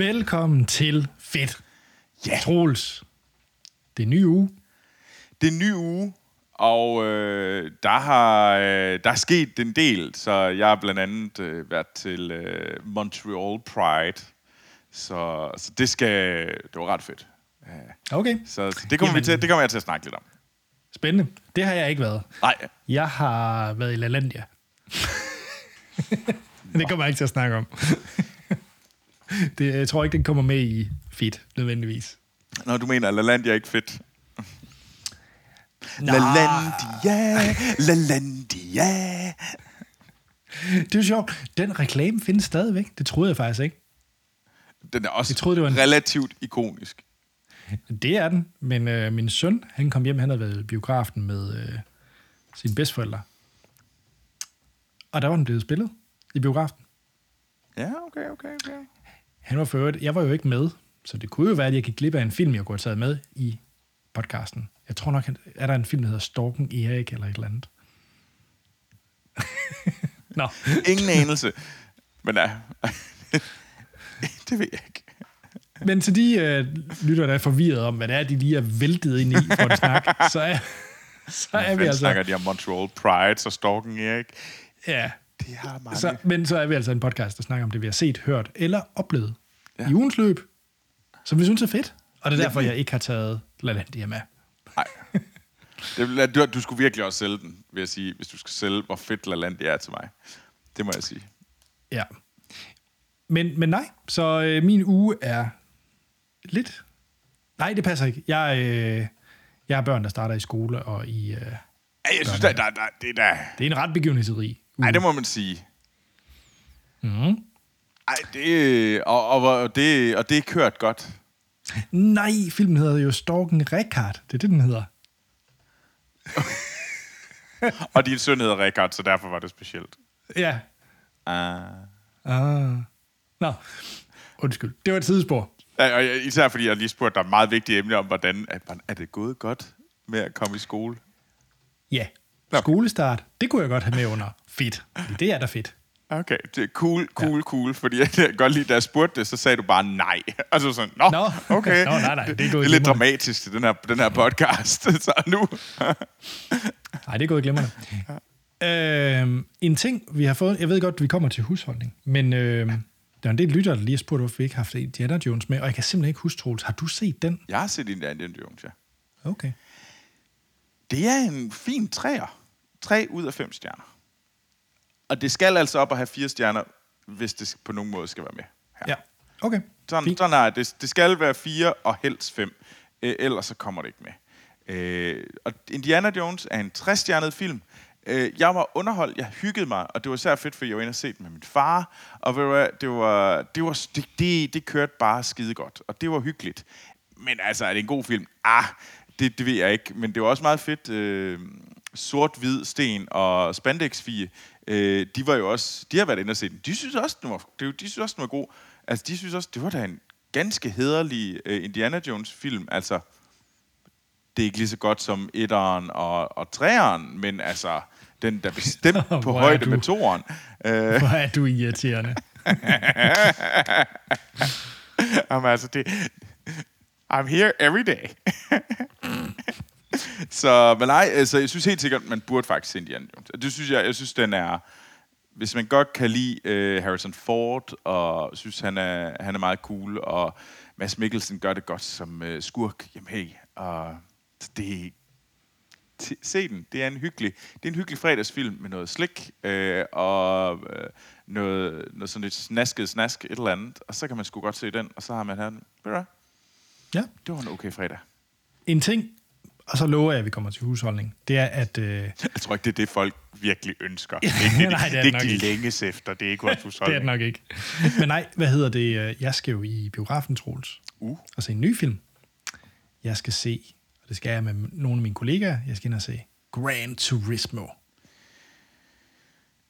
Velkommen til Fedt. Ja. Troels. Det er en ny uge. Det er en ny uge, og øh, der, har, øh, der er sket en del. Så jeg har blandt andet øh, været til øh, Montreal Pride. Så, så det skal... Det var ret fedt. Okay. Så, så det, kommer vi Jamen. til, det kommer jeg til at snakke lidt om. Spændende. Det har jeg ikke været. Nej, Jeg har været i LaLandia. det kommer jeg ikke til at snakke om. det, jeg tror ikke, den kommer med i Fedt, nødvendigvis. når du mener, LaLandia er ikke fedt. Nå, LaLandia, LaLandia. det er jo sjovt. Den reklame findes stadigvæk. Det troede jeg faktisk ikke. Den er også Jeg troede, det var en- relativt ikonisk. Det er den, men øh, min søn, han kom hjem, han havde været i biografen med øh, sine bedsteforældre. Og der var den blevet spillet i biografen. Ja, okay, okay, okay. Han var for øvrigt, jeg var jo ikke med, så det kunne jo være, at jeg gik glip af en film, jeg kunne have taget med i podcasten. Jeg tror nok, er der en film, der hedder Storken Erik eller et eller andet. Nå, Ingen anelse. Men ja, det ved jeg ikke. men til de øh, lytter, der er forvirret om, hvad det er, de lige er væltet ind i for en snak, så er, så er vi altså... snakker de om Montreal Pride, så stalken Erik? Ja, Det har mange. så, men så er vi altså en podcast, der snakker om det, vi har set, hørt eller oplevet ja. Ja. i ugens løb, som vi synes er fedt. Og det er derfor, jeg ikke har taget LaLandia med. Nej. Det, du, du skulle virkelig også sælge den, vil jeg sige, hvis du skal sælge, hvor fedt LaLandia er til mig. Det må jeg sige. Ja. Men, men nej, så øh, min uge er lidt... Nej, det passer ikke. Jeg, øh, jeg har børn, der starter i skole, og i, øh, Ej, jeg synes, der, der, der, det er da... det er en ret begivenhedsrig. Nej, det må man sige. Mhm. Ej, det, og, og, og, det, og det er kørt godt. Nej, filmen hedder jo Storken Rekard. Det er det, den hedder. Og din søn hedder Rikard, så derfor var det specielt. Ja. Uh. Ah. Nå, undskyld. Det var et sidespor. Ja, og især fordi jeg lige spurgte dig et meget vigtigt emne om, hvordan er, er det gået godt med at komme i skole? Ja. Nå. Skolestart, det kunne jeg godt have med under fedt. Det er da fedt. Okay, det er cool, cool, ja. cool, fordi jeg kan godt lide, da jeg spurgte det, så sagde du bare nej. Og så sådan, nå, Nå. okay. Nå, nej, nej, det er det er lidt dramatisk den her, den her podcast, så nu. Nej, det er gået glimrende. Øhm, en ting, vi har fået... Jeg ved godt, vi kommer til husholdning, men øhm, der er en del lyttere, der lige har spurgt, hvorfor vi ikke har haft Indiana Jones med, og jeg kan simpelthen ikke huske, Troels. Har du set den? Jeg har set Indiana Jones, ja. Okay. Det er en fin træer. Tre ud af fem stjerner. Og det skal altså op og have fire stjerner, hvis det på nogen måde skal være med. Her. Ja. Okay. Sådan, Fint. sådan er det. Det skal være fire og helst fem. Øh, ellers så kommer det ikke med. Øh, og Indiana Jones er en 60-stjernet film. Øh, jeg var underholdt, jeg hyggede mig, og det var især fedt, fordi jeg var inde og se den med min far. Og du hvad, det, var, det, var, det, det, det kørte bare skide godt, og det var hyggeligt. Men altså, er det en god film? Ah, det, det ved jeg ikke. Men det var også meget fedt. Øh, Sort-hvid sten og spandex øh, de var jo også, de har været inde og set den. De synes også, den var, det, de synes også, den var god. Altså, de synes også, det var da en ganske hederlig øh, Indiana Jones film. Altså, det er ikke lige så godt som etteren og, og treeren, men altså, den der bestemt på højde du- med toeren. Øh, Hvor er du irriterende. Jamen, altså, det... I'm here every day. så, men nej, altså, jeg synes helt sikkert, man burde faktisk se Indiana Jones. Det synes jeg, jeg synes, den er... Hvis man godt kan lide uh, Harrison Ford, og synes, han er, han er meget cool, og Mads Mikkelsen gør det godt som uh, skurk, jamen hey, og det, t- se den. Det er en hyggelig, det er en hyggelig fredagsfilm med noget slik øh, og øh, noget, noget sådan lidt snasket snask, et eller andet. Og så kan man sgu godt se den, og så har man her, hvad? Ja. Det var en okay fredag. En ting, og så lover jeg, at vi kommer til husholdning, det er, at... Øh, Jeg tror ikke, det er det, folk virkelig ønsker. Det er ikke det, Nej, det er det, det det, ikke. længes efter. Det er ikke vores det er husholdning. det nok ikke. Men nej, hvad hedder det? øh, Jeg skal jo i biografen, Troels, Uh. og se en ny film. Jeg skal se, og det skal jeg med nogle af mine kollegaer, jeg skal ind og se Gran Turismo.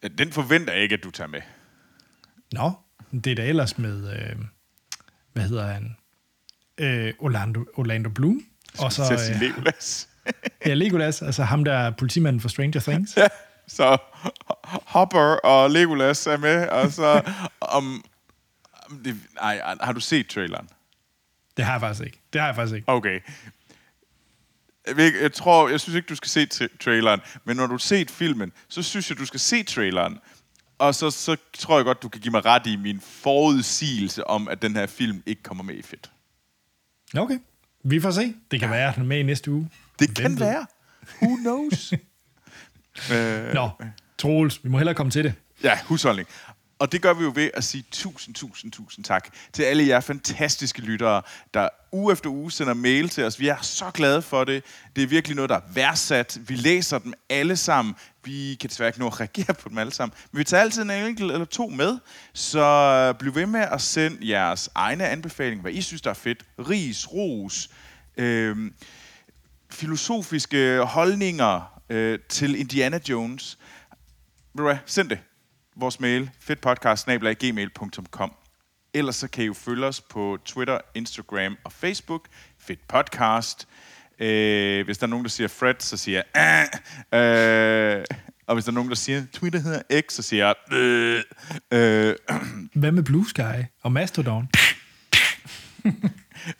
Ja, Den forventer jeg ikke, at du tager med. Nå, det er da ellers med, øh, hvad hedder han? Øh, Orlando, Orlando Bloom. Og så øh, Legolas. ja, Legolas, altså ham der er politimanden for Stranger Things. Ja, så Hopper og Legolas er med, og så om Det, nej, har du set traileren? Det har jeg faktisk ikke. Det har jeg faktisk ikke. Okay. Jeg, jeg tror, jeg synes ikke, du skal se tra- traileren, men når du har set filmen, så synes jeg, du skal se traileren. Og så, så tror jeg godt, du kan give mig ret i min forudsigelse om, at den her film ikke kommer med i fedt. Okay. Vi får se. Det kan være, at den er med i næste uge. Det Hvem kan ved? være. Who knows? øh, Nå, Troels, vi må hellere komme til det. Ja, husholdning. Og det gør vi jo ved at sige tusind, tusind, tusind tak til alle jer fantastiske lyttere, der uge efter uge sender mail til os. Vi er så glade for det. Det er virkelig noget, der er værdsat. Vi læser dem alle sammen. Vi kan desværre ikke nå at reagere på dem alle sammen. Men vi tager altid en enkelt eller to med. Så øh, bliv ved med at sende jeres egne anbefalinger, hvad I synes, der er fedt. Ris, ros, øh, filosofiske holdninger øh, til Indiana Jones. Ved du hvad? Send det. Vores mail, fedtpodcast.gmail.com Ellers så kan I jo følge os på Twitter, Instagram og Facebook. Fedt podcast. Øh, hvis der er nogen, der siger Fred, så siger jeg ah, øh, Og hvis der er nogen, der siger Twitter hedder X, så siger jeg øh, øh, Hvad med Blue Sky og Mastodon?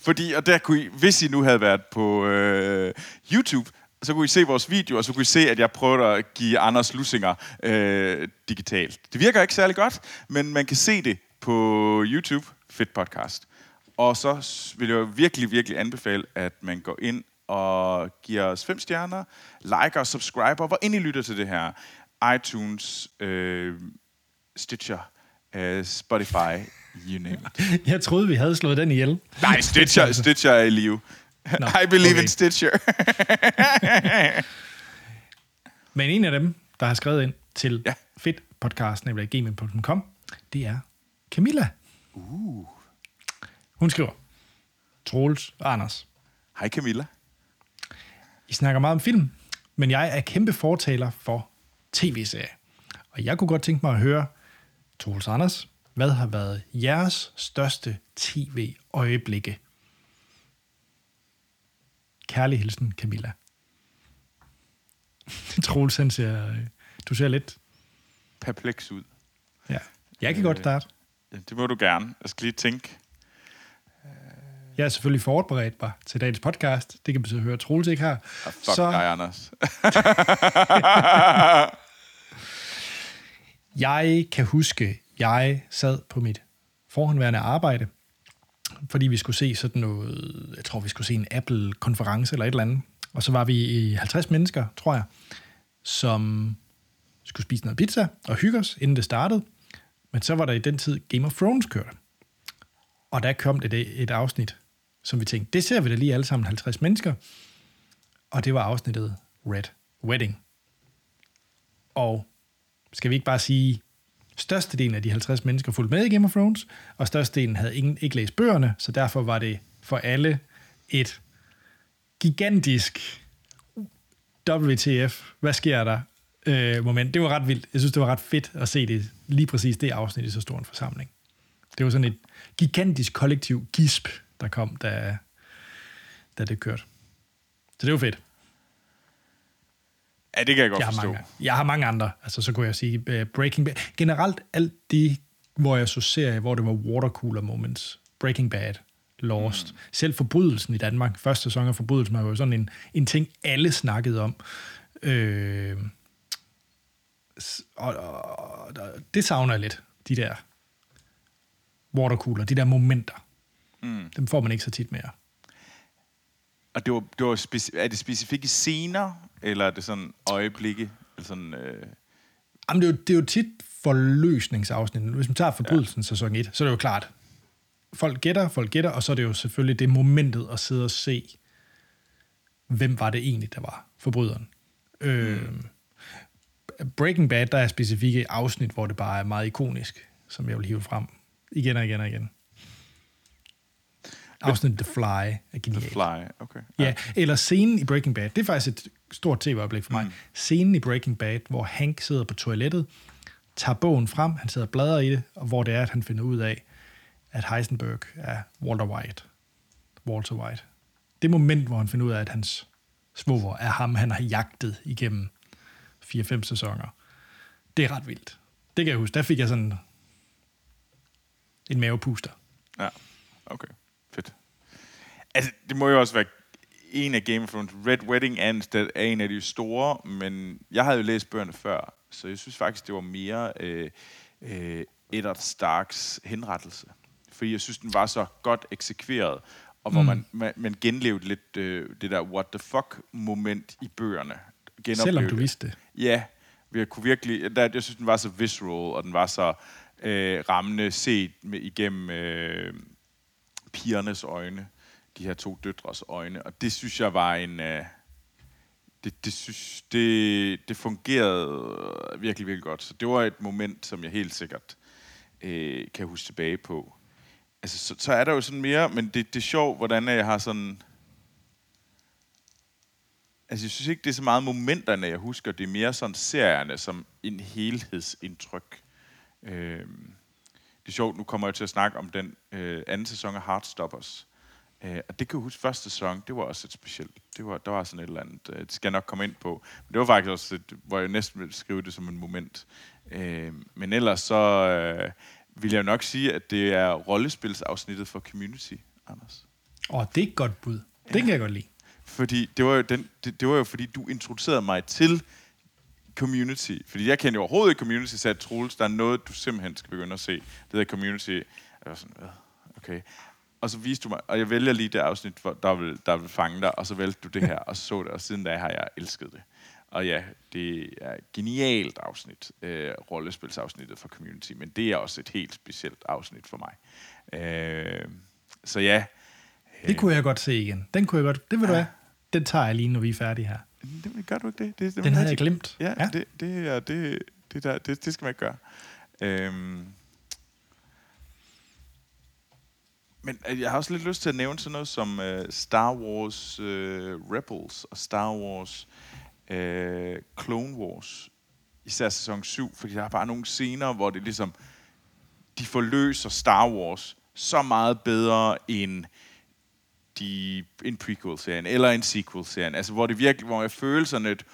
Fordi, og der kunne I, hvis I nu havde været på øh, YouTube, så kunne I se vores video, og så kunne I se, at jeg prøvede at give Anders Lussinger øh, digitalt. Det virker ikke særlig godt, men man kan se det på YouTube, Fedt Podcast. Og så vil jeg virkelig, virkelig anbefale, at man går ind og giver os fem stjerner, liker og subscriber, hvor ind I lytter til det her. iTunes, øh, Stitcher, øh, Spotify, you name it. Jeg troede, vi havde slået den ihjel. Nej, Stitcher, Stitcher er i live. Nå, I believe okay. in Stitcher. Men en af dem, der har skrevet ind til Ja. ja. fedtpodcast.gmail.com, det er Camilla. Uh. Hun skriver, Troels og Anders, Hej Camilla. I snakker meget om film, men jeg er kæmpe fortaler for tv-serier. Og jeg kunne godt tænke mig at høre, Troels og Anders, hvad har været jeres største tv-øjeblikke? Kærlig hilsen, Camilla. Troels, han ser, øh, du ser lidt. Perpleks ud. Ja. Jeg kan godt starte. Ja, det må du gerne. Jeg skal lige tænke. Jeg er selvfølgelig forberedt mig til dagens podcast. Det kan betyde at høre, at Troels ikke har. Ah, fuck så... dig, Anders. Jeg kan huske, jeg sad på mit forhåndværende arbejde, fordi vi skulle se sådan noget, jeg tror, vi skulle se en Apple-konference eller et eller andet. Og så var vi 50 mennesker, tror jeg, som skulle spise noget pizza og hygge os, inden det startede. Men så var der i den tid Game of Thrones kørte. Og der kom det et afsnit, som vi tænkte, det ser vi da lige alle sammen 50 mennesker. Og det var afsnittet Red Wedding. Og skal vi ikke bare sige, størstedelen af de 50 mennesker fulgte med i Game of Thrones, og størstedelen havde ingen, ikke læst bøgerne, så derfor var det for alle et gigantisk WTF, hvad sker der øh, moment. Det var ret vildt. Jeg synes, det var ret fedt at se det, lige præcis det afsnit i så stor en forsamling. Det var sådan et gigantisk kollektiv gisp, der kom, da, da det kørte. Så det var fedt. Ja, det kan jeg godt Jeg har, forstå. mange, jeg har mange andre. Altså, så kunne jeg sige uh, Breaking Bad. Generelt alt det, hvor jeg så serier, hvor det var watercooler moments. Breaking Bad, Lost. Mm. Selv Forbrydelsen i Danmark. Første sæson af Forbrydelsen var jo sådan en, en ting, alle snakkede om. Øh, og, og, og, det savner jeg lidt, de der watercooler, de der momenter. Mm. Dem får man ikke så tit mere. Og det var, det var speci- er det specifikke scener, eller er det sådan øjeblikke? Eller sådan, øh... Jamen, det, er jo, det er jo tit forløsningsafsnit. Hvis man tager forbrydelsen ja. sæson 1, så er det jo klart, folk gætter, folk gætter, og så er det jo selvfølgelig det momentet at sidde og se, hvem var det egentlig, der var forbryderen. Mm. Øh, Breaking Bad, der er specifikke afsnit, hvor det bare er meget ikonisk, som jeg vil hive frem igen og igen og igen. Afsnit The Fly er genialt. The Fly, okay. Ja, eller scenen i Breaking Bad. Det er faktisk et stort tv-øjeblik for mig. Mm. Scenen i Breaking Bad, hvor Hank sidder på toilettet, tager bogen frem, han sidder og bladrer i det, og hvor det er, at han finder ud af, at Heisenberg er Walter White. Walter White. Det moment, hvor han finder ud af, at hans svoger er ham, han har jagtet igennem 4-5 sæsoner. Det er ret vildt. Det kan jeg huske. Der fik jeg sådan... En mavepuster. Ja, okay. Altså, det må jo også være en af Game of Thrones. Red Wedding er en af de store, men jeg havde jo læst bøgerne før, så jeg synes faktisk, det var mere øh, øh, Eddard Starks henrettelse. Fordi jeg synes, den var så godt eksekveret, og hvor mm. man, man, man genlevede lidt øh, det der what the fuck moment i bøgerne. Selvom du vidste det. Ja, jeg kunne virkelig, der, jeg synes, den var så visceral, og den var så øh, rammende set med, igennem øh, pigernes øjne, de her to døtres øjne, og det synes jeg var en... Øh, det, det, synes, det, det fungerede virkelig, virkelig godt. Så det var et moment, som jeg helt sikkert øh, kan huske tilbage på. Altså, så, så er der jo sådan mere, men det, det er sjovt, hvordan jeg har sådan... Altså, jeg synes ikke, det er så meget momenterne, jeg husker. Det er mere sådan serierne som en helhedsindtryk. Øh, det er sjovt, nu kommer jeg til at snakke om den øh, anden sæson af Heartstoppers. Øh, og det kan jeg huske, første sæson, det var også et specielt. Det var, der var sådan et eller andet, øh, det skal jeg nok komme ind på. Men det var faktisk også, et, hvor jeg næsten ville skrive det som en moment. Øh, men ellers så øh, vil jeg nok sige, at det er rollespilsafsnittet for Community, Anders. Åh, oh, det er et godt bud. Det ja. kan jeg godt lide. Fordi det var, jo den, det, det var jo fordi, du introducerede mig til Community. Fordi jeg kender jo overhovedet ikke Community, så Troels, der er noget, du simpelthen skal begynde at se. Det hedder Community. Jeg var sådan, okay. Og så viste du mig, og jeg vælger lige det afsnit, hvor der vil, der vil fange dig, og så valgte du det her, og så så det, og siden da har jeg elsket det. Og ja, det er et genialt afsnit, øh, rollespilsafsnittet for Community, men det er også et helt specielt afsnit for mig. Øh, så ja. Øh, det kunne jeg godt se igen. Den kunne jeg godt, det vil ja. du have. Den tager jeg lige, når vi er færdige her. Det, gør du ikke det? det, det Den havde jeg glemt. Ja, ja. Det, det, ja, det, det, der, det, det skal man ikke gøre. Øhm, men øh, jeg har også lidt lyst til at nævne sådan noget som uh, Star Wars uh, Rebels og Star Wars uh, Clone Wars. Især sæson 7, fordi der er bare nogle scener, hvor det ligesom, de forløser Star Wars så meget bedre end de, en prequel-serien, eller en sequel-serien. Altså, hvor det virkelig, hvor jeg føler sådan et,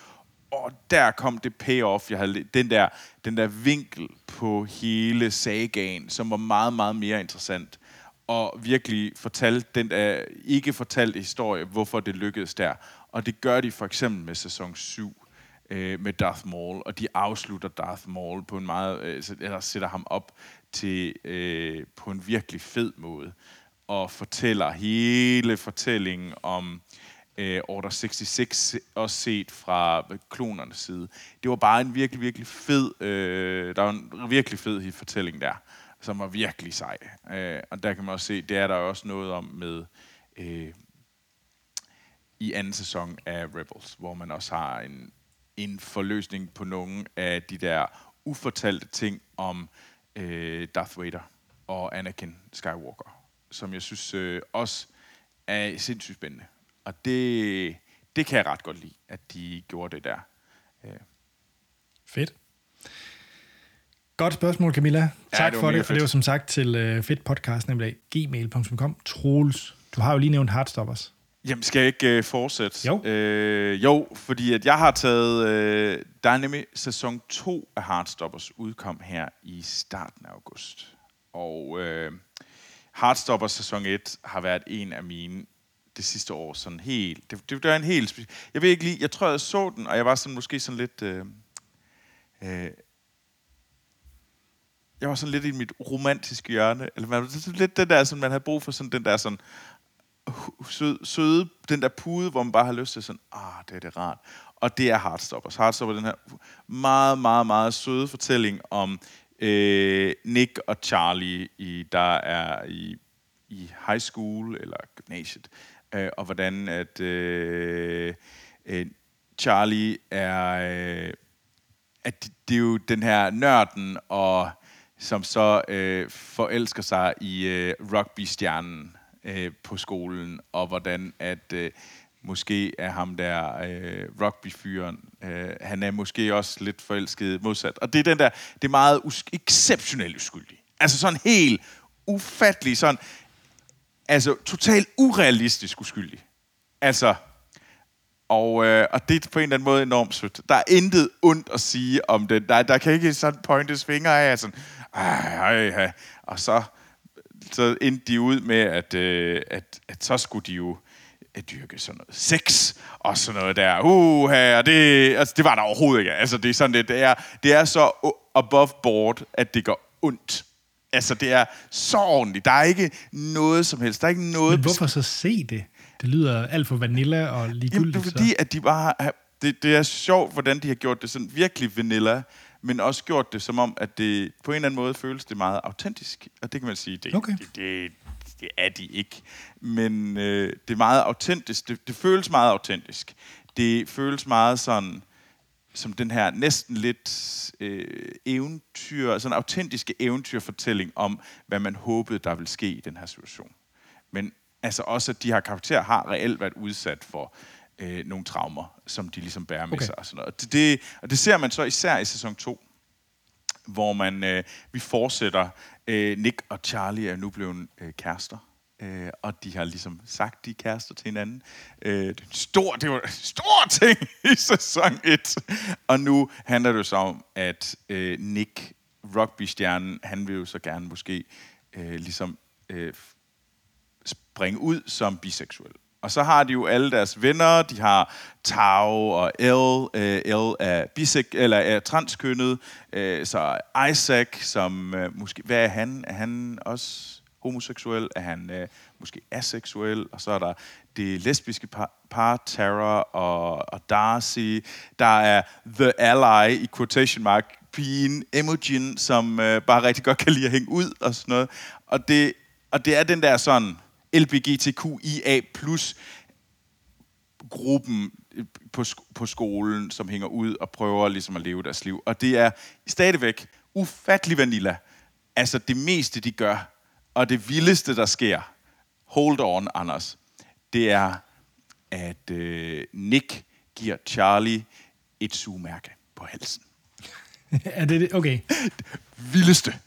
og der kom det payoff, jeg havde, den der, den der vinkel på hele sagaen, som var meget, meget mere interessant, og virkelig fortalte den der ikke fortalte historie, hvorfor det lykkedes der. Og det gør de for eksempel med sæson 7 øh, med Darth Maul, og de afslutter Darth Maul på en meget, øh, altså, eller sætter ham op til øh, på en virkelig fed måde og fortæller hele fortællingen om øh, Order 66, også set fra klonernes side. Det var bare en virkelig, virkelig fed, øh, der var en virkelig fed fortælling der, som var virkelig sej. Øh, og der kan man også se, det er der også noget om med øh, i anden sæson af Rebels, hvor man også har en, en forløsning på nogle af de der ufortalte ting om øh, Darth Vader og Anakin Skywalker som jeg synes øh, også er sindssygt spændende. Og det, det kan jeg ret godt lide, at de gjorde det der. Øh. Fedt. Godt spørgsmål, Camilla. Tak ja, det for det, fedt. for det var som sagt til uh, fedt podcast, nemlig gmail.com. Troels, du har jo lige nævnt Heartstoppers. Jamen, skal jeg ikke uh, fortsætte? Jo. Uh, jo, fordi at jeg har taget... Uh, der er nemlig sæson 2 af Heartstoppers udkom her i starten af august. Og uh, Heartstopper sæson 1 har været en af mine det sidste år sådan helt... Det, det, det var en helt... Jeg ved ikke lige... Jeg tror, jeg så den, og jeg var sådan måske sådan lidt... Øh, øh, jeg var sådan lidt i mit romantiske hjørne. Eller man, lidt den der, sådan, man havde brug for sådan den der sådan søde, søde, den der pude, hvor man bare har lyst til sådan, ah, det er det rart. Og det er Heartstoppers. Heartstopper den her meget, meget, meget søde fortælling om øh, Nick og Charlie, i, der er i, i high school eller gymnasiet, øh, og hvordan at øh, øh, Charlie er, øh, at det, det er jo den her nørden, og som så øh, forelsker sig i øh, rugbystjernen øh, på skolen, og hvordan at øh, måske er ham der øh, rugbyfyren, øh, han er måske også lidt forelsket modsat. Og det er den der, det er meget us- exceptionelt uskyldig. Altså sådan helt ufattelig, sådan, altså totalt urealistisk uskyldig. Altså, og, øh, og det er på en eller anden måde enormt sødt. Der er intet ondt at sige om det. Der, der kan ikke sådan pointes fingre af, sådan, ej, ej, ej. og så så endte de ud med, at, øh, at, at så skulle de jo at dyrke sådan noget sex og sådan noget der. Uh, og det, altså, det var der overhovedet ikke. Altså, det er sådan det, det er, det er så above board, at det går ondt. Altså, det er så ordentligt. Der er ikke noget som helst. Der er ikke noget... Men hvorfor så se det? Det lyder alt for vanilla og ligegyldigt. Jamen, det er fordi, at de bare... Det, det er sjovt, hvordan de har gjort det sådan virkelig vanilla, men også gjort det som om, at det på en eller anden måde føles det meget autentisk. Og det kan man sige, det, okay. det, det, det er de ikke. Men øh, det er meget autentisk. Det, det føles meget autentisk. Det føles meget sådan som den her næsten lidt øh, eventyr, sådan en autentiske eventyrfortælling om, hvad man håbede, der ville ske i den her situation. Men altså også, at de her karakterer har reelt været udsat for øh, nogle traumer, som de ligesom bærer med okay. sig. Og, sådan noget. Det, det, og det ser man så især i sæson 2, hvor man øh, vi fortsætter. Øh, Nick og Charlie er nu blevet øh, kærester. Øh, og de har ligesom sagt, de er kærester til hinanden. Øh, det, er stor, det var en stor ting i sæson 1. Og nu handler det jo så om, at øh, Nick, rugby-stjernen, han vil jo så gerne måske øh, ligesom øh, springe ud som biseksuel. Og så har de jo alle deres venner. De har Tau og L, øh, L er, bisek, eller er transkønnet. Øh, så Isaac, som øh, måske... Hvad er han? Er han også homoseksuel? Er han øh, måske aseksuel? Og så er der det lesbiske par, par Tara og, og Darcy. Der er The Ally i quotation mark pigen Imogen, som øh, bare rigtig godt kan lide at hænge ud og sådan noget. Og det, og det er den der sådan LBGTQIA plus gruppen på, på skolen, som hænger ud og prøver ligesom at leve deres liv. Og det er stadigvæk ufattelig vanilla. Altså det meste, de gør, og det vildeste, der sker, hold on, Anders, det er, at øh, Nick giver Charlie et sugemærke på halsen. er det det? Okay. vildeste.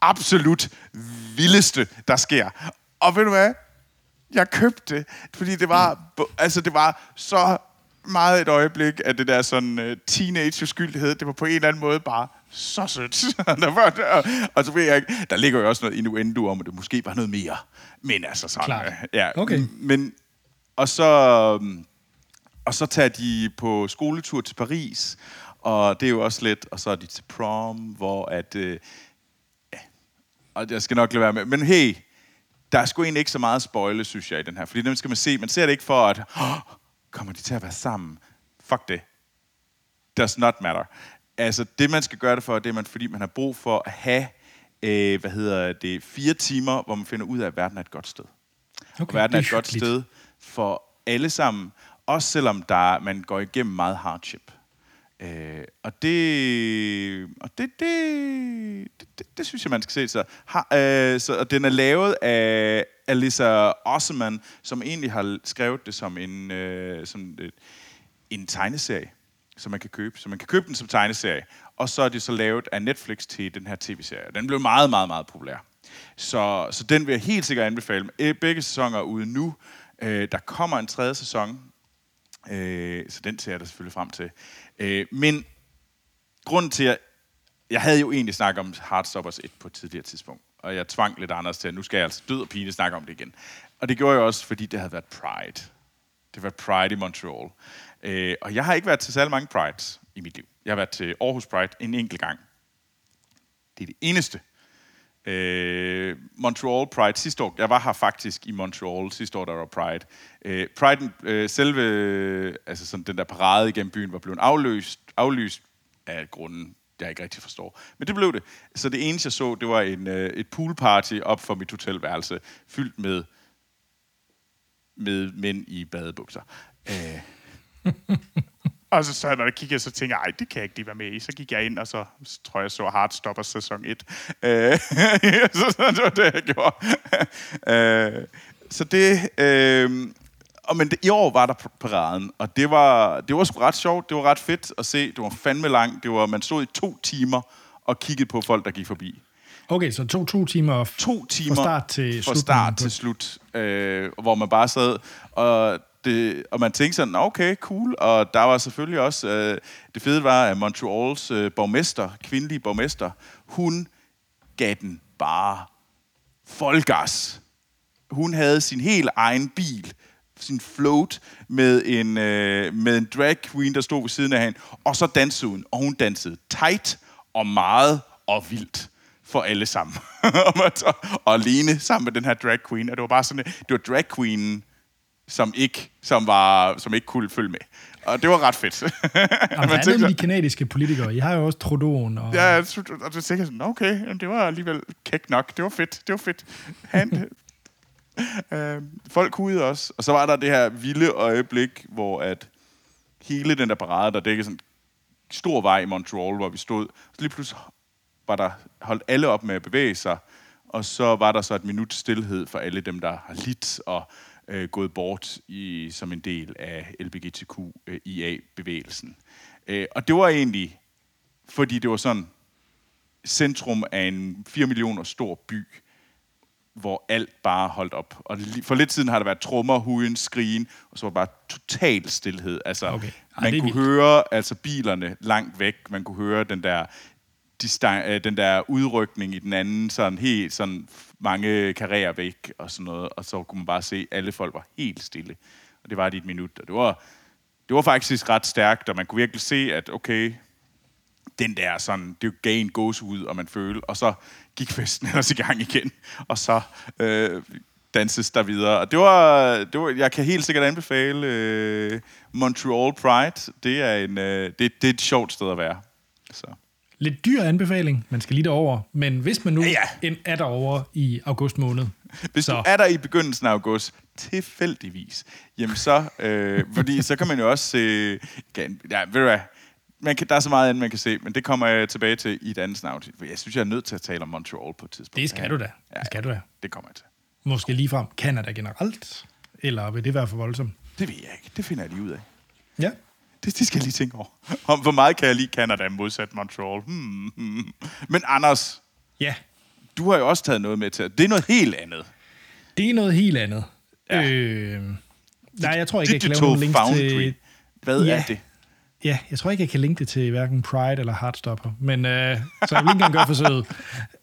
Absolut vildeste, der sker. Og ved du hvad? Jeg købte det, fordi det var, altså det var så meget et øjeblik af det der sådan uh, teenage-uskyldighed. Det var på en eller anden måde bare så sødt. og så ved jeg ikke, der ligger jo også noget innuendo om, at det måske var noget mere. Men altså sådan... Klar. Uh, ja, okay. Men, og så, um, og så tager de på skoletur til Paris, og det er jo også lidt, og så er de til prom, hvor at... Uh, ja, og jeg skal nok lade være med. Men hey, der er sgu egentlig ikke så meget spoile, synes jeg, i den her. Fordi dem skal man se. Man ser det ikke for, at oh, kommer de til at være sammen? Fuck det. Does not matter. Altså, det man skal gøre det for, det er man, fordi man har brug for at have, øh, hvad hedder det, fire timer, hvor man finder ud af, at verden er et godt sted. Okay, og verden er et godt sted for alle sammen, også selvom der, man går igennem meget hardship. Øh, og det, og det, det, det, det, synes jeg, man skal se. Så, ha, øh, så, og den er lavet af Alyssa Osman, som egentlig har skrevet det som en, øh, som, øh, en tegneserie, som man kan købe. Så man kan købe den som tegneserie. Og så er det så lavet af Netflix til den her tv-serie. Den blev meget, meget, meget populær. Så, så den vil jeg helt sikkert anbefale. Øh, begge sæsoner er ude nu. Øh, der kommer en tredje sæson, øh, så den ser jeg da selvfølgelig frem til. Øh, men grunden til, at jeg havde jo egentlig snakket om Heartstoppers 1 på et tidligere tidspunkt, og jeg tvang lidt Anders til, at nu skal jeg altså død og pine snakke om det igen. Og det gjorde jeg også, fordi det havde været Pride. Det var Pride i Montreal. Øh, og jeg har ikke været til særlig mange Prides i mit liv. Jeg har været til Aarhus Pride en enkelt gang. Det er det eneste. Øh, Montreal Pride sidste år. Jeg var her faktisk i Montreal sidste år, der var Pride. Øh, Pride, øh, selve, altså sådan den der parade igennem byen, var blevet afløst, aflyst af grunden, jeg ikke rigtig forstår. Men det blev det. Så det eneste, jeg så, det var en, øh, et poolparty op for mit hotelværelse, fyldt med, med mænd i badebukser. Øh. og så, så når jeg kiggede, så tænkte jeg, ej, det kan jeg ikke lige være med i. Så gik jeg ind, og så tror jeg, så Heartstopper sæson 1. Øh, så, så det var det, jeg gjorde. øh, så det... Øh, og men det, i år var der paraden, og det var, det var sgu ret sjovt. Det var ret fedt at se. Det var fandme langt. Det var, man stod i to timer og kiggede på folk, der gik forbi. Okay, så to, to timer, to timer fra start til fra start til slut, øh, hvor man bare sad, og, det, og man tænkte sådan, okay, cool, og der var selvfølgelig også, øh, det fede var, at Montreals øh, borgmester, kvindelige borgmester, hun gav den bare Folgas. Hun havde sin helt egen bil, sin float, med en, øh, med en drag queen, der stod ved siden af hende, og så dansede hun, og hun dansede tight og meget og vildt for alle sammen. og alene sammen med den her drag queen. Og det var bare sådan, det var drag queen, som ikke, som var, som ikke kunne følge med. Og det var ret fedt. Jamen, hvad er med de kanadiske politikere? I har jo også Trudeau'en. Og... Ja, og så tænkte jeg sådan, okay, det var alligevel kæk nok. Det var fedt, det var fedt. Han, øh, folk ude også. Og så var der det her vilde øjeblik, hvor at hele den der parade, der dækkede sådan en stor vej i Montreal, hvor vi stod, så lige pludselig var der holdt alle op med at bevæge sig, og så var der så et minut stillhed for alle dem, der har lidt og øh, gået bort i, som en del af LBGTQIA-bevægelsen. Øh, og det var egentlig, fordi det var sådan centrum af en 4 millioner stor by, hvor alt bare holdt op. Og for lidt siden har der været trommer, huden, skrigen, og så var bare total stillhed. Altså, okay. Ej, man kunne vildt. høre altså bilerne langt væk, man kunne høre den der distan- øh, den der udrykning i den anden, sådan helt sådan mange karrierer væk og sådan noget, og så kunne man bare se, at alle folk var helt stille. Og det var det et minut, og det var, det var faktisk ret stærkt, og man kunne virkelig se, at okay, den der sådan, det gav en gås ud, og man følte, og så gik festen ellers i gang igen, og så øh, danses der videre. Og det var, det var, jeg kan helt sikkert anbefale øh, Montreal Pride. Det er, en, øh, det, det er et sjovt sted at være. Så. Lidt dyr anbefaling, man skal lige derover. Men hvis man nu ja, ja. er derovre i august måned... Hvis så... du er der i begyndelsen af august, tilfældigvis, jamen så... Øh, fordi så kan man jo også se... Kan, ja, ved du hvad, man kan, der er så meget andet, man kan se, men det kommer jeg tilbage til i et andet snavn. Jeg synes, jeg er nødt til at tale om Montreal på et tidspunkt. Det skal du da. Ja, det skal du da. Det kommer jeg til. Måske lige frem Canada generelt? Eller vil det være for voldsomt? Det ved jeg ikke. Det finder jeg lige ud af. Ja. Det, det skal jeg lige tænke over. Om hvor meget kan jeg lide Canada modsat Montreal. Hmm, hmm. Men Anders, ja. du har jo også taget noget med til. Det er noget helt andet. Det er noget helt andet. Ja. Øh, nej, jeg tror ikke, jeg kan lave nogen links Foundry. til... Hvad ja. er det? Ja, jeg tror ikke, jeg kan linke det til hverken Pride eller Heartstopper, men øh, så jeg vil ikke engang gøre forsøget.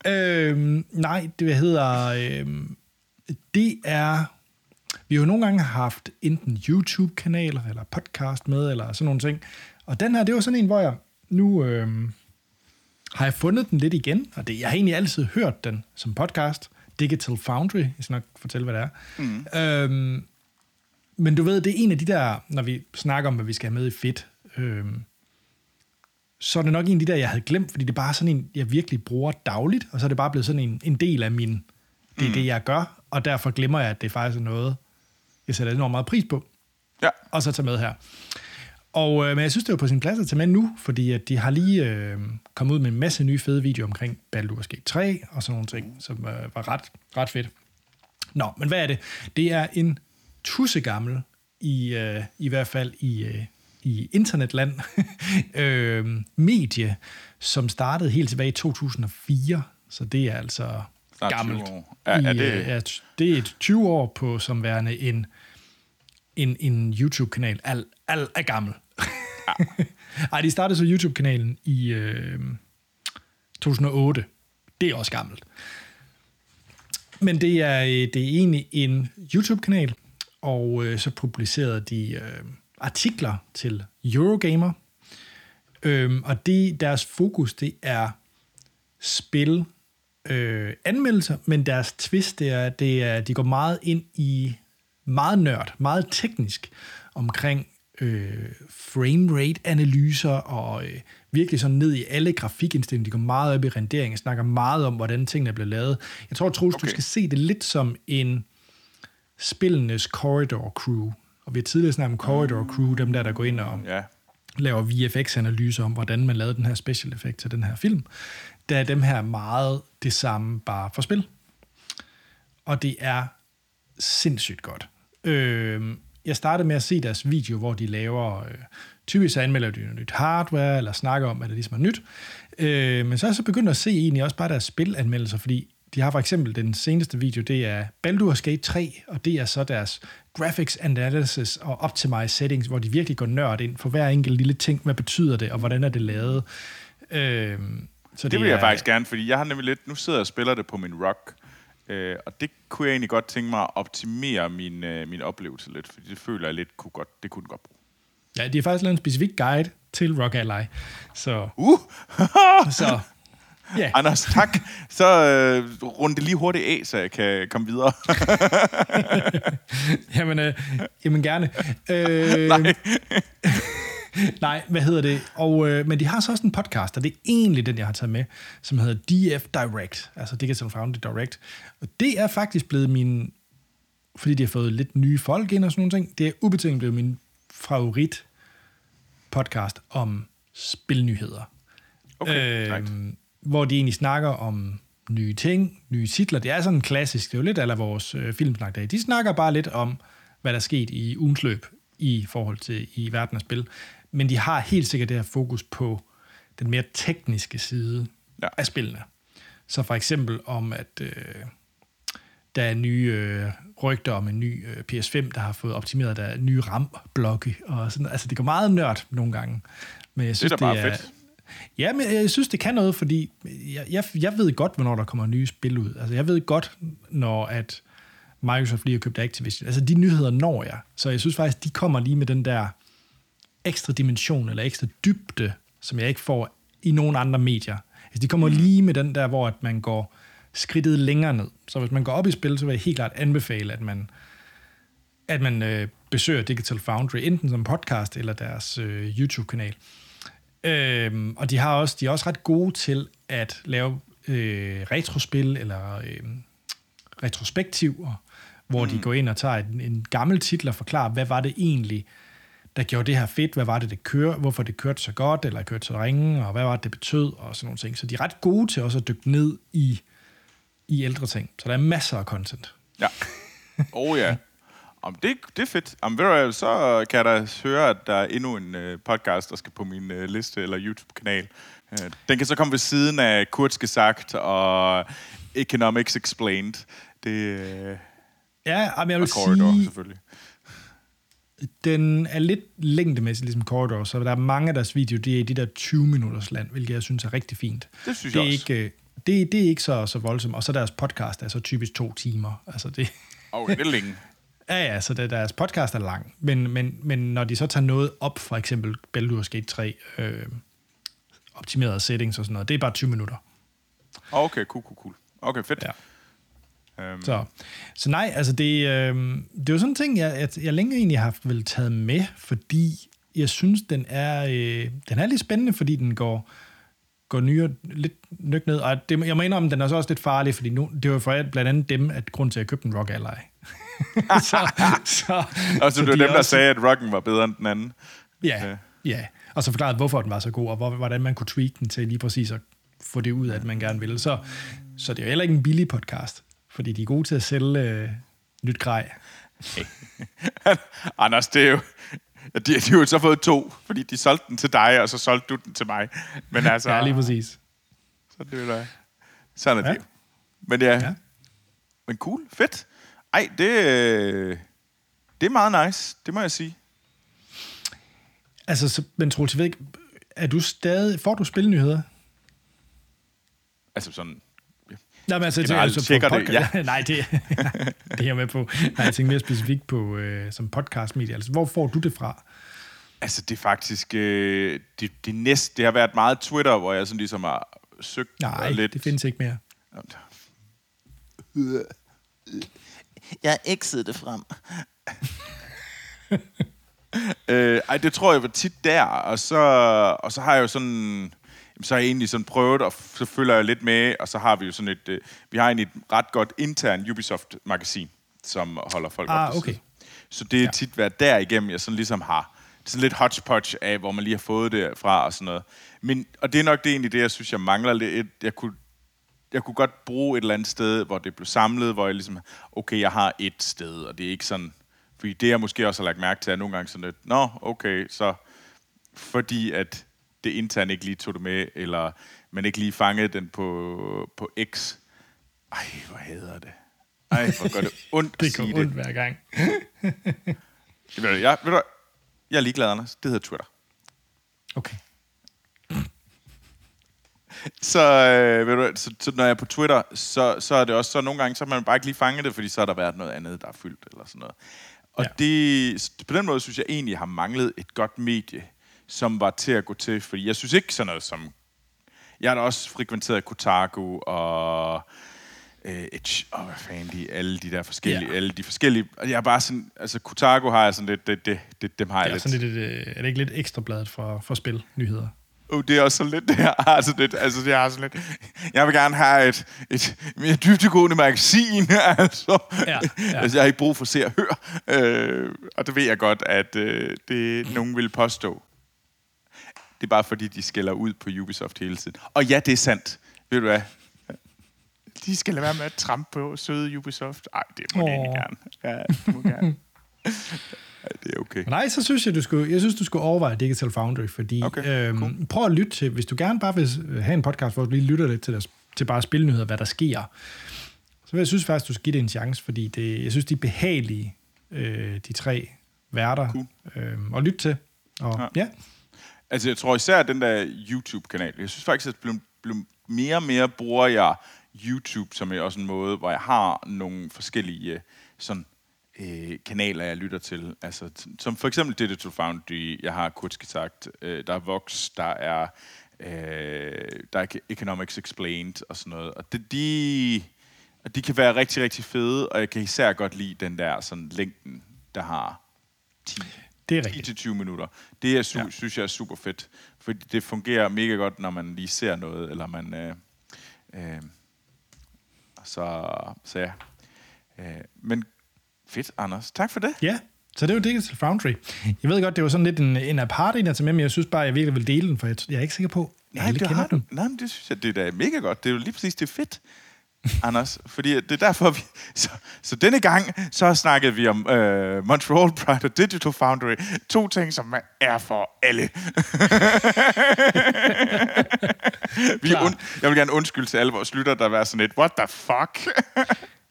Øh, nej, det hedder... Øh, det er vi har jo nogle gange haft enten YouTube-kanaler eller podcast med, eller sådan nogle ting. Og den her, det var sådan en, hvor jeg nu øh, har jeg fundet den lidt igen, og det, jeg har egentlig altid hørt den som podcast. Digital Foundry, jeg skal nok fortælle, hvad det er. Mm. Øhm, men du ved, det er en af de der, når vi snakker om, hvad vi skal have med i Fit, øhm, så er det nok en af de der, jeg havde glemt, fordi det er bare sådan en, jeg virkelig bruger dagligt, og så er det bare blevet sådan en, en del af min, det er mm. det, jeg gør, og derfor glemmer jeg, at det faktisk er noget, jeg sætter enormt meget pris på. Ja. Og så tage med her. Og, øh, men jeg synes, det var på sin plads at tage med nu, fordi at de har lige øh, kommet ud med en masse nye fede videoer omkring Baldur's Gate 3 og sådan nogle ting, som øh, var ret, ret fedt. Nå, men hvad er det? Det er en tussegammel, i, øh, i hvert fald i, øh, i internetland, øh, medie, som startede helt tilbage i 2004. Så det er altså Snart gammelt. 20 år. Ja, er det... ja, det er et 20 år på som værende en, en, en YouTube-kanal. Al, al er gammel. Ja. Ej, de startede så YouTube-kanalen i øh, 2008. Det er også gammelt. Men det er, øh, det er egentlig en YouTube-kanal, og øh, så publicerede de øh, artikler til Eurogamer. Øh, og det, deres fokus, det er spil øh, anmeldelser, men deres twist det er, det er, de går meget ind i meget nørd, meget teknisk omkring øh, framerate-analyser og øh, virkelig sådan ned i alle grafikindstillinger. De går meget op i rendering og snakker meget om, hvordan tingene bliver lavet. Jeg tror, Troels, okay. du skal se det lidt som en spillenes corridor crew. Og vi har tidligere snakket om corridor crew, dem der, der går ind og ja laver VFX-analyser om, hvordan man lavede den her special effekt til den her film der er dem her meget det samme, bare for spil. Og det er sindssygt godt. Øh, jeg startede med at se deres video, hvor de laver, øh, typisk så anmelder de nyt hardware, eller snakker om, at det ligesom er nyt. Øh, men så er jeg så begyndt at se egentlig også bare deres spilanmeldelser, fordi de har for eksempel den seneste video, det er Baldur's Gate 3, og det er så deres graphics analysis og optimize settings, hvor de virkelig går nørd ind for hver enkelt lille ting. Hvad betyder det, og hvordan er det lavet? Øh, så det, det vil jeg er, faktisk gerne, fordi jeg har nemlig lidt... Nu sidder jeg og spiller det på min rock, Øh, og det kunne jeg egentlig godt tænke mig at optimere min, øh, min oplevelse lidt, fordi det føler jeg lidt, kunne godt, det kunne den godt bruge. Ja, de har faktisk lavet en specifik guide til Rock Ally. Så, Uh! så ja. Anders, tak. Så øh, rund det lige hurtigt af, så jeg kan komme videre. jamen, øh, jamen gerne. Øh, Nej. Nej, hvad hedder det? Og, øh, men de har så også en podcast, og det er egentlig den, jeg har taget med, som hedder DF Direct, altså Digital Foundry Direct. Og det er faktisk blevet min, fordi de har fået lidt nye folk ind og sådan nogle ting, det er ubetinget blevet min favorit podcast om spilnyheder. Okay, right. Hvor de egentlig snakker om nye ting, nye titler. Det er sådan en klassisk, det er jo lidt af vores øh, filmsnak dag. De snakker bare lidt om, hvad der er sket i ugens løb i forhold til i verden af spil. Men de har helt sikkert det her fokus på den mere tekniske side Ja. af spillene. Så for eksempel om, at øh, der er nye øh, rygter om en ny øh, PS5, der har fået optimeret der nye RAM-blokke. Og sådan, altså, det går meget nørdt nogle gange. Men jeg Det er synes, da bare fedt. Ja, men jeg synes, det kan noget, fordi jeg, jeg, jeg ved godt, hvornår der kommer nye spil ud. Altså, jeg ved godt, når at Microsoft lige har købt Activision. Altså, de nyheder når jeg. Så jeg synes faktisk, de kommer lige med den der ekstra dimension, eller ekstra dybde, som jeg ikke får i nogen andre medier. Altså, de kommer lige med den der, hvor at man går skridtet længere ned. Så hvis man går op i spil, så vil jeg helt klart anbefale, at man, at man øh, besøger Digital Foundry, enten som podcast eller deres øh, YouTube-kanal. Øhm, og de har også de er også ret gode til at lave øh, retrospil eller øh, retrospektiver, hvor mm. de går ind og tager en, en gammel titel og forklarer, hvad var det egentlig, der gjorde det her fedt, hvad var det, det kørte, hvorfor det kørte så godt, eller kørte så ringe, og hvad var det, det betød, og sådan nogle ting. Så de er ret gode til også at dykke ned i, i ældre ting. Så der er masser af content. Ja. Oh ja. Om det, det er fedt. Om, ved så kan jeg da høre, at der er endnu en øh, podcast, der skal på min øh, liste eller YouTube-kanal. Øh, den kan så komme ved siden af Kurtske Sagt og Economics Explained. Det øh, Ja, men jeg vil Corridor, sige, selvfølgelig. den er lidt længdemæssig, ligesom Corridor, så der er mange af deres videoer, det er i de der 20-minutters land, hvilket jeg synes er rigtig fint. Det synes det er jeg også. ikke, det, det er ikke så, så voldsomt. Og så deres podcast er så typisk to timer. Altså det, Okay, det er længe. Ja, ja, så det, deres podcast er lang. Men, men, men når de så tager noget op, for eksempel Baldur's Gate 3, øh, optimerede settings og sådan noget, det er bare 20 minutter. Okay, cool, cool, cool. Okay, fedt. Ja. Øhm, Så, så nej, altså det, øh, det er jo sådan en ting, jeg, jeg, jeg længe egentlig har haft vel taget med, fordi jeg synes, den er, øh, den er lidt spændende, fordi den går, går nyere, lidt nyk ned. Og det, jeg må indrømme, den er så også lidt farlig, fordi nu, det var for blandt andet dem, at grund til, at jeg købte en Rock Ally. så, så, og så det var de dem, er der også- sagde, at rocken var bedre end den anden. Ja, ja. Og så forklarede, hvorfor den var så god, og hvor, hvordan man kunne tweak den til lige præcis at få det ud, at man gerne ville. Så, så det er jo heller ikke en billig podcast, fordi de er gode til at sælge øh, nyt grej. Anders, det er jo... De, de har jo så fået to, fordi de solgte den til dig, og så solgte du den til mig. Men altså... Ja, lige præcis. Så det er Sådan er Ja. det jo. Men ja, Ja. ja. Men cool, fedt. Ej, det, øh, det er meget nice, det må jeg sige. Altså, så, men Troels, jeg ved ikke, er du stadig, får du spilnyheder? Altså sådan... Nej, men altså, Generelt altså på tjekker det, podca- Nej, det, det er jeg med på. Nej, jeg tænker mere specifikt på øh, som podcastmedie. Altså, hvor får du det fra? Altså, det er faktisk... Øh, det, det, næste, det har været meget Twitter, hvor jeg sådan ligesom har søgt Nej, lidt... det findes ikke mere. Jeg har exet det frem. øh, ej, det tror jeg var tit der, og så, og så har jeg jo sådan, jamen, så har jeg egentlig sådan prøvet, og så følger jeg lidt med, og så har vi jo sådan et, øh, vi har egentlig et ret godt intern Ubisoft-magasin, som holder folk Ah, op okay. side. Så det er ja. tit været derigennem, jeg sådan ligesom har det er sådan lidt hodgepodge af, hvor man lige har fået det fra og sådan noget. Men, og det er nok det egentlig det, jeg synes, jeg mangler lidt. Jeg kunne, jeg kunne godt bruge et eller andet sted, hvor det blev samlet, hvor jeg ligesom, okay, jeg har et sted, og det er ikke sådan, fordi det jeg måske også har lagt mærke til, er nogle gange sådan lidt, nå, okay, så fordi at det intern ikke lige tog det med, eller man ikke lige fangede den på, på X. Ej, hvor hader det. Ej, hvor gør det ondt at Det sige går det. ondt hver gang. Jeg, ved du, jeg er ligeglad, Anders. Det hedder Twitter. Okay. Så, øh, ved du, så, så, når jeg er på Twitter, så, så er det også så nogle gange, så har man bare ikke lige fanget det, fordi så har der været noget andet, der er fyldt, eller sådan noget. Og Ja. det, på den måde synes jeg egentlig har manglet et godt medie, som var til at gå til, fordi jeg synes ikke sådan noget som... Jeg har da også frekventeret Kotaku og øh, Edge, og hvad fanden de, alle de der forskellige, Ja. alle de forskellige, og jeg er bare sådan, altså Kotaku har jeg sådan lidt, det, det, det, dem har jeg Det er, lidt. sådan lidt, øh, er det ikke lidt ekstrabladet for, for spil, nyheder? Oh, det er også sådan lidt, det her har sådan lidt, altså jeg har sådan lidt, jeg vil gerne have et, et mere dybtegående magasin, altså. Ja, ja. altså jeg har ikke brug for se og høre, øh, og det ved jeg godt, at øh, det nogen vil påstå. Det er bare fordi, de skælder ud på Ubisoft hele tiden. Og ja, det er sandt. Ved du hvad? De skal lade være med at trampe på søde Ubisoft. Ej, det må oh. de egentlig gerne. Ja, de må gerne. okay. Men nej, så synes jeg, du skulle, jeg synes, du skulle overveje Digital Foundry, fordi Okay, øhm, cool. prøv at lytte til, hvis du gerne bare vil have en podcast, hvor du lige lytter lidt til, deres, til bare spilnyheder, hvad der sker, så vil jeg synes faktisk, du skal give det en chance, fordi det, jeg synes, de er behagelige, øh, de tre værter, Cool. øhm, og lytte til. Og, ja. Ja. Altså, jeg tror især den der YouTube-kanal. Jeg synes faktisk, at blev, blev mere og mere bruger jeg YouTube som er også en måde, hvor jeg har nogle forskellige øh, sådan, øh, kanaler, jeg lytter til. Altså, som for eksempel Digital Foundry, jeg har Kurzgesagt, øh, der er Vox, der er, øh, der er Economics Explained og sådan noget. Og det, de, og de kan være rigtig, rigtig fede, og jeg kan især godt lide den der sådan, længden, der har 10 Det er rigtigt. 10 til 20 minutter. Det er, su- Ja. synes jeg er super fedt, fordi det fungerer mega godt, når man lige ser noget, eller man... Øh, øh, så, så ja. Øh, men fedt, Anders. Tak for det. Ja, så det var Digital Foundry. Jeg ved godt, det var sådan lidt en, en apart en til med, men jeg synes bare, jeg virkelig vil dele den, for jeg, jeg er ikke sikker på, at alle det kender har den. du. Nej, men det synes jeg, det er da mega godt. Det er jo lige præcis, det er fedt. Anders, fordi det er derfor, vi... Så, så denne gang, så snakkede vi om øh, Montreal Pride og Digital Foundry. To ting, som er for alle. vi und, jeg vil gerne undskylde til alle vores lytter, der var sådan lidt, what the fuck?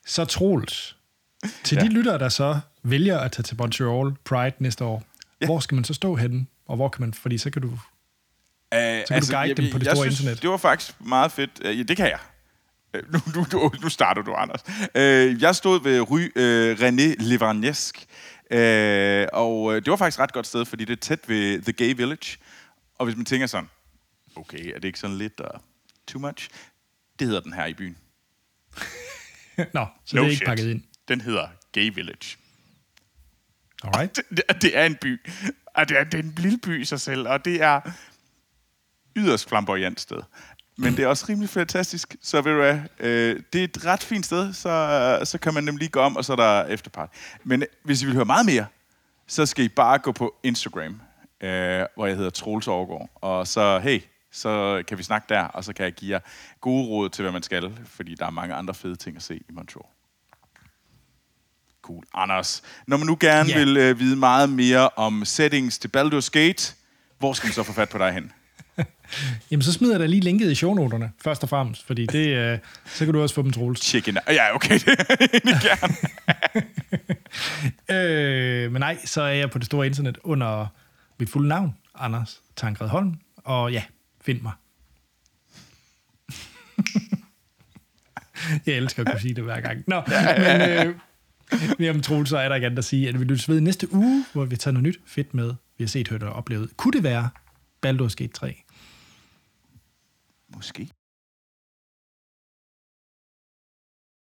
Så Troels, til Ja. de lyttere, der så vælger at tage til Montreal Pride næste år, Ja. hvor skal man så stå henne? Og hvor kan man, fordi så kan du... Uh, Så kan du guide dem på det store internet. Det var faktisk meget fedt. Ja, det kan jeg. Nu, nu, nu, nu starter du, Anders. Uh, jeg stod ved Ry uh, René Levarnesk, uh, og uh, det var faktisk et ret godt sted, fordi det er tæt ved The Gay Village. Og hvis man tænker sådan, okay, er det ikke sådan lidt uh, too much? Det hedder den her i byen. Nå, så det er ikke pakket ind. Den hedder Gay Village. Alright. Det, det er en by. Og det er, det er en lille by i sig selv, og det er yderst flamboyant sted. Men det er også rimelig fantastisk, så ved du hvad, øh, det er et ret fint sted, så, så kan man nemlig lige gå om, og så er der efterpart. Men hvis I vil høre meget mere, så skal I bare gå på Instagram, øh, hvor jeg hedder Troels Overgaard, og så hey, så kan vi snakke der, og så kan jeg give jer gode råd til, hvad man skal, fordi der er mange andre fede ting at se i Montreal. Cool. Anders, når man nu gerne yeah. vil øh, vide meget mere om settings til Baldur's Gate, hvor skal man så få fat på dig hen? Jamen, så smider jeg da lige linket i shownoterne, først og fremmest, fordi det, øh, så kan du også få dem, Troels. Chicken. Ja, okay, det er gerne. Øh, men nej, så er jeg på det store internet under mit fulde navn, Anders Tankred Holm. Og ja, find mig. jeg elsker at kunne sige det hver gang. Nå, men øh, mere om Troels, så er der ikke andet at sige, at vi lyttes ved næste uge, hvor vi tager noget nyt fedt med, vi har set, hørt og oplevet. Kunne det være Baldur's Gate 3? Måske.